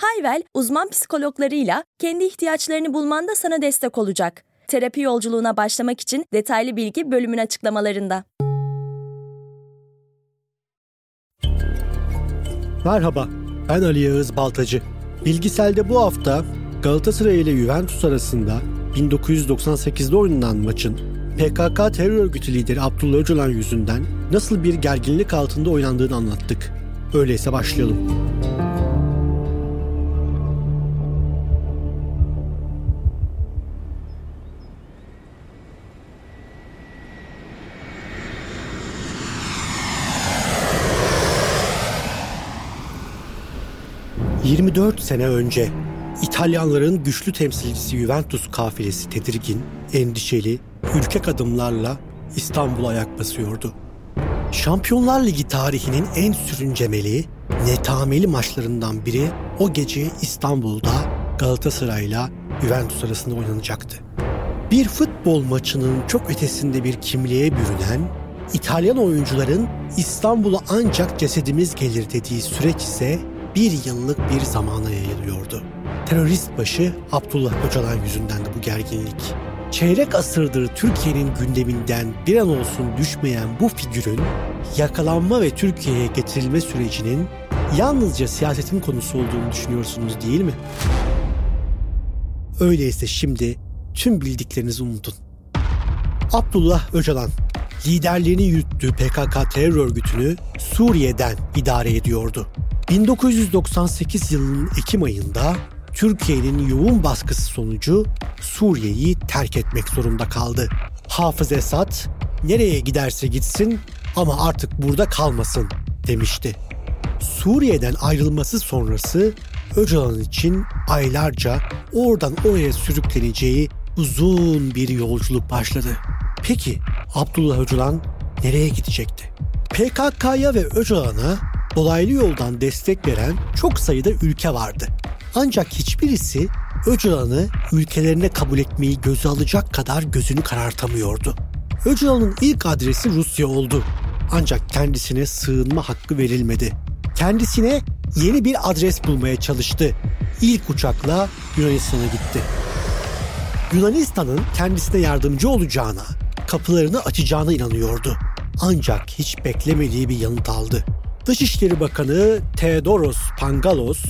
Hayvel, uzman psikologlarıyla kendi ihtiyaçlarını bulmanda sana destek olacak. Terapi yolculuğuna başlamak için detaylı bilgi bölümün açıklamalarında. Merhaba, ben Ali Yağız Baltacı. Bilgisel'de bu hafta Galatasaray ile Juventus arasında 1998'de oynanan maçın PKK terör örgütü lideri Abdullah Öcalan yüzünden nasıl bir gerginlik altında oynandığını anlattık. Öyleyse başlayalım. 24 sene önce İtalyanların güçlü temsilcisi Juventus kafilesi tedirgin, endişeli, ürkek adımlarla İstanbul'a ayak basıyordu. Şampiyonlar Ligi tarihinin en sürüncemeli, netameli maçlarından biri o gece İstanbul'da Galatasaray'la Juventus arasında oynanacaktı. Bir futbol maçının çok ötesinde bir kimliğe bürünen, İtalyan oyuncuların İstanbul'a ancak cesedimiz gelir dediği süreç ise bir yıllık bir zamana yayılıyordu. Terörist başı Abdullah Öcalan yüzünden de bu gerginlik. Çeyrek asırdır Türkiye'nin gündeminden bir an olsun düşmeyen bu figürün yakalanma ve Türkiye'ye getirilme sürecinin yalnızca siyasetin konusu olduğunu düşünüyorsunuz değil mi? Öyleyse şimdi tüm bildiklerinizi unutun. Abdullah Öcalan liderliğini yürüttüğü PKK terör örgütünü Suriye'den idare ediyordu. 1998 yılının Ekim ayında Türkiye'nin yoğun baskısı sonucu Suriye'yi terk etmek zorunda kaldı. Hafız Esad nereye giderse gitsin ama artık burada kalmasın demişti. Suriye'den ayrılması sonrası Öcalan için aylarca oradan oraya sürükleneceği uzun bir yolculuk başladı. Peki Abdullah Öcalan nereye gidecekti? PKK'ya ve Öcalan'a dolaylı yoldan destek veren çok sayıda ülke vardı. Ancak hiçbirisi Öcalan'ı ülkelerine kabul etmeyi göze alacak kadar gözünü karartamıyordu. Öcalan'ın ilk adresi Rusya oldu. Ancak kendisine sığınma hakkı verilmedi. Kendisine yeni bir adres bulmaya çalıştı. İlk uçakla Yunanistan'a gitti. Yunanistan'ın kendisine yardımcı olacağına, kapılarını açacağına inanıyordu. Ancak hiç beklemediği bir yanıt aldı. Dışişleri Bakanı Theodoros Pangalos,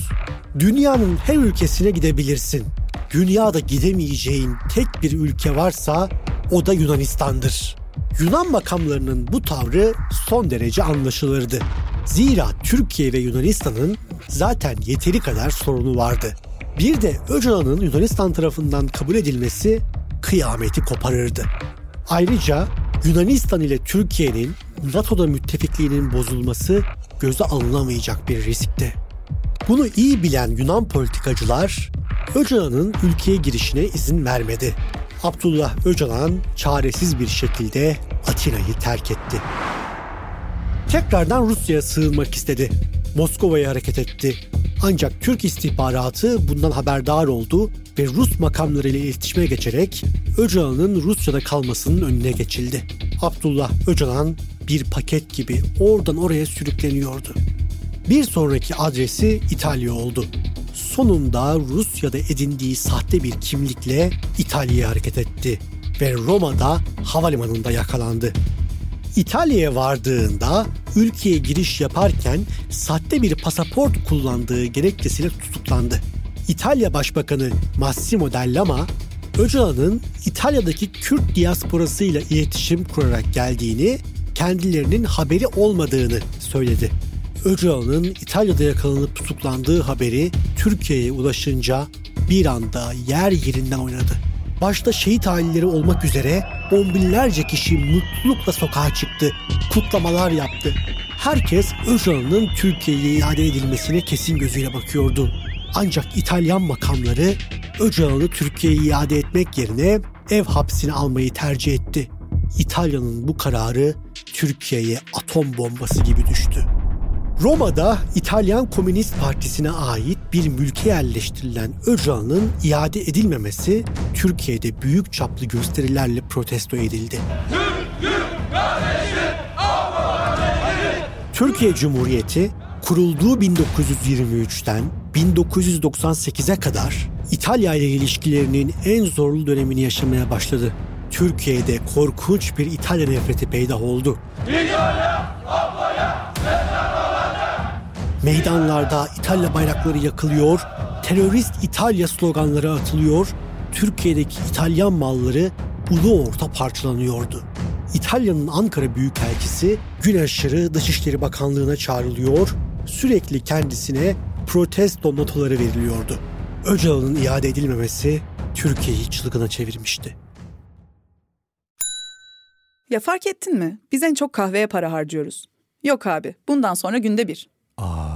dünyanın her ülkesine gidebilirsin. Dünyada gidemeyeceğin tek bir ülke varsa o da Yunanistan'dır. Yunan makamlarının bu tavrı son derece anlaşılırdı. Zira Türkiye ve Yunanistan'ın zaten yeteri kadar sorunu vardı. Bir de Öcalan'ın Yunanistan tarafından kabul edilmesi kıyameti koparırdı. Ayrıca Yunanistan ile Türkiye'nin NATO'da müttefikliğinin bozulması göze alınamayacak bir riskti. Bunu iyi bilen Yunan politikacılar Öcalan'ın ülkeye girişine izin vermedi. Abdullah Öcalan çaresiz bir şekilde Atina'yı terk etti. Tekrardan Rusya'ya sığınmak istedi. Moskova'ya hareket etti. Ancak Türk istihbaratı bundan haberdar oldu ve Rus makamları ile iletişime geçerek Öcalan'ın Rusya'da kalmasının önüne geçildi. Abdullah Öcalan bir paket gibi oradan oraya sürükleniyordu. Bir sonraki adresi İtalya oldu. Sonunda Rusya'da edindiği sahte bir kimlikle İtalya'ya hareket etti ve Roma'da havalimanında yakalandı. İtalya'ya vardığında ülkeye giriş yaparken sahte bir pasaport kullandığı gerekçesiyle tutuklandı. İtalya Başbakanı Massimo Dell'Ama, Öcalan'ın İtalya'daki Kürt diasporasıyla iletişim kurarak geldiğini, kendilerinin haberi olmadığını söyledi. Öcalan'ın İtalya'da yakalanıp tutuklandığı haberi Türkiye'ye ulaşınca bir anda yer yerinden oynadı. Başta şehit aileleri olmak üzere on binlerce kişi mutlulukla sokağa çıktı, kutlamalar yaptı. Herkes Öcalan'ın Türkiye'ye iade edilmesine kesin gözüyle bakıyordu. Ancak İtalyan makamları Öcalan'ı Türkiye'ye iade etmek yerine ev hapsine almayı tercih etti. İtalya'nın bu kararı Türkiye'ye atom bombası gibi düştü. Roma'da İtalyan Komünist Partisi'ne ait bir mülke yerleştirilen Öcalan'ın iade edilmemesi Türkiye'de büyük çaplı gösterilerle protesto edildi. Türkiye Cumhuriyeti kurulduğu 1923'ten 1998'e kadar İtalya ile ilişkilerinin en zorlu dönemini yaşamaya başladı. Türkiye'de korkunç bir İtalya nefreti peydah oldu. Meydanlarda İtalya bayrakları yakılıyor, terörist İtalya sloganları atılıyor, Türkiye'deki İtalyan malları ulu orta parçalanıyordu. İtalya'nın Ankara Büyükelçisi gün aşırı Dışişleri Bakanlığı'na çağrılıyor, sürekli kendisine protesto notaları veriliyordu. Öcalan'ın iade edilmemesi Türkiye'yi çılgına çevirmişti. Ya fark ettin mi? Biz en çok kahveye para harcıyoruz. Yok abi, bundan sonra günde bir.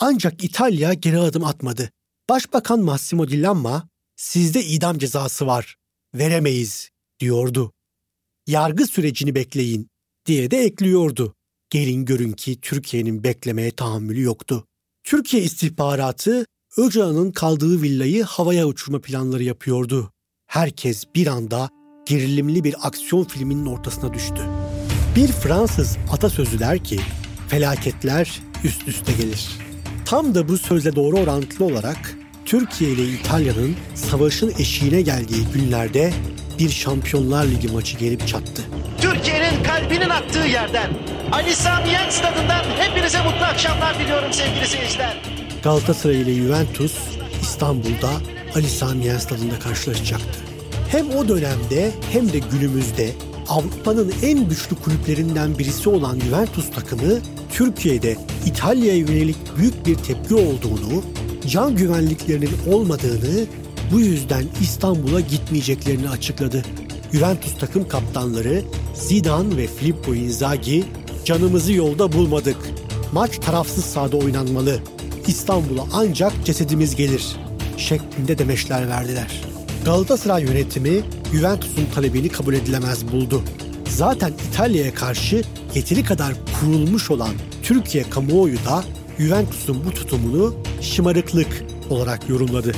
Ancak İtalya geri adım atmadı. Başbakan Massimo Dillamma, sizde idam cezası var, veremeyiz diyordu. Yargı sürecini bekleyin diye de ekliyordu. Gelin görün ki Türkiye'nin beklemeye tahammülü yoktu. Türkiye istihbaratı Öcalan'ın kaldığı villayı havaya uçurma planları yapıyordu. Herkes bir anda gerilimli bir aksiyon filminin ortasına düştü. Bir Fransız atasözü der ki, felaketler üst üste gelir. Tam da bu sözle doğru orantılı olarak Türkiye ile İtalya'nın savaşın eşiğine geldiği günlerde bir Şampiyonlar Ligi maçı gelip çattı. Türkiye'nin kalbinin attığı yerden Ali Sami Yen stadından hepinize mutlu akşamlar diliyorum sevgili seyirciler. Galatasaray ile Juventus İstanbul'da Ali Sami Yen stadında karşılaşacaktı. Hem o dönemde hem de günümüzde Avrupa'nın en güçlü kulüplerinden birisi olan Juventus takımı Türkiye'de İtalya'ya yönelik büyük bir tepki olduğunu, can güvenliklerinin olmadığını, bu yüzden İstanbul'a gitmeyeceklerini açıkladı. Juventus takım kaptanları Zidane ve Filippo Inzaghi canımızı yolda bulmadık. Maç tarafsız sahada oynanmalı. İstanbul'a ancak cesedimiz gelir şeklinde demeçler verdiler. Galatasaray yönetimi Juventus'un talebini kabul edilemez buldu. Zaten İtalya'ya karşı yeteri kadar kurulmuş olan Türkiye kamuoyu da Juventus'un bu tutumunu şımarıklık olarak yorumladı.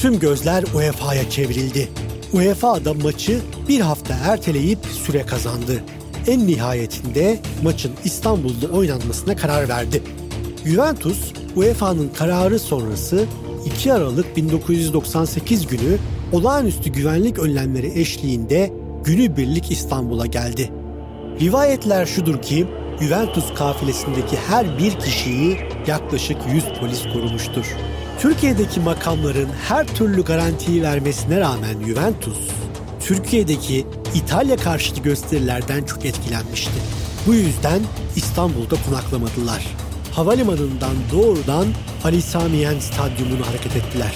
Tüm gözler UEFA'ya çevrildi. UEFA da maçı bir hafta erteleyip süre kazandı. En nihayetinde maçın İstanbul'da oynanmasına karar verdi. Juventus, UEFA'nın kararı sonrası 2 Aralık 1998 günü olağanüstü güvenlik önlemleri eşliğinde günübirlik İstanbul'a geldi. Rivayetler şudur ki Juventus kafilesindeki her bir kişiyi yaklaşık 100 polis korumuştur. Türkiye'deki makamların her türlü garantiyi vermesine rağmen Juventus, Türkiye'deki İtalya karşıtı gösterilerden çok etkilenmişti. Bu yüzden İstanbul'da konaklamadılar. Havalimanından doğrudan Ali Sami Yen Stadyumunu hareket ettiler.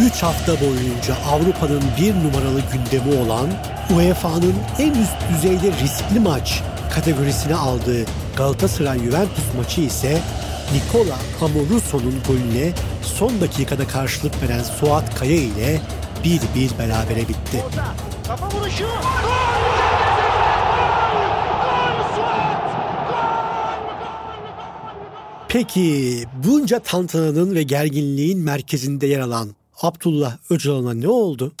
3 hafta boyunca Avrupa'nın bir numaralı gündemi olan UEFA'nın en üst düzeyde riskli maç kategorisine aldığı Galatasaray-Juventus maçı ise Nikola Amorusso'nun golüne son dakikada karşılık veren Suat Kaya ile bir bir berabere bitti. Kafa vuruşu. Peki bunca tantananın ve gerginliğin merkezinde yer alan Abdullah Öcalan'a ne oldu?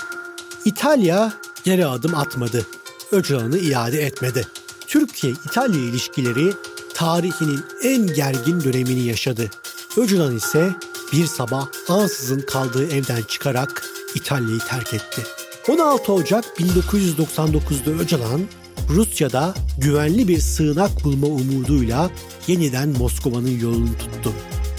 İtalya geri adım atmadı. Öcalan'ı iade etmedi. Türkiye-İtalya ilişkileri tarihinin en gergin dönemini yaşadı. Öcalan ise bir sabah ansızın kaldığı evden çıkarak İtalya'yı terk etti. 16 Ocak 1999'da Öcalan Rusya'da güvenli bir sığınak bulma umuduyla yeniden Moskova'nın yolunu tuttu.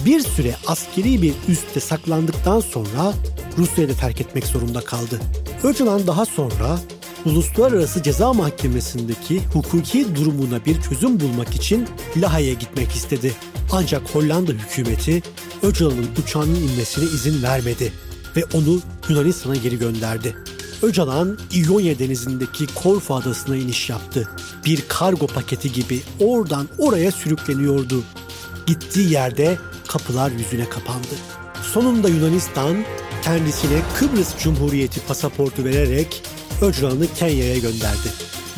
Bir süre askeri bir üste saklandıktan sonra Rusya'yı da terk etmek zorunda kaldı. Öcalan daha sonra Uluslararası Ceza Mahkemesi'ndeki hukuki durumuna bir çözüm bulmak için Laha'ya gitmek istedi. Ancak Hollanda hükümeti Öcalan'ın uçağının inmesine izin vermedi ve onu Yunanistan'a geri gönderdi. Öcalan İonya denizindeki Korfu adasına iniş yaptı. Bir kargo paketi gibi oradan oraya sürükleniyordu. Gittiği yerde kapılar yüzüne kapandı. Sonunda Yunanistan kendisine Kıbrıs Cumhuriyeti pasaportu vererek Öcalan'ı Kenya'ya gönderdi.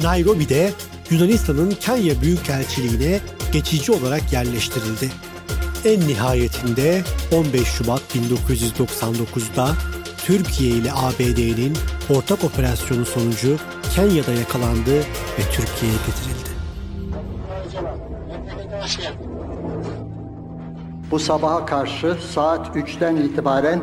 Nairobi'de Yunanistan'ın Kenya Büyükelçiliğine geçici olarak yerleştirildi. En nihayetinde 15 Şubat 1999'da Türkiye ile ABD'nin ortak operasyonu sonucu Kenya'da yakalandı ve Türkiye'ye getirildi. Bu sabaha karşı saat 3'ten itibaren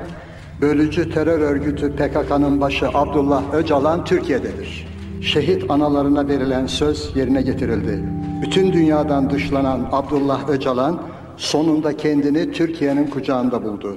bölücü terör örgütü PKK'nın başı Abdullah Öcalan Türkiye'dedir. Şehit analarına verilen söz yerine getirildi. Bütün dünyadan dışlanan Abdullah Öcalan sonunda kendini Türkiye'nin kucağında buldu.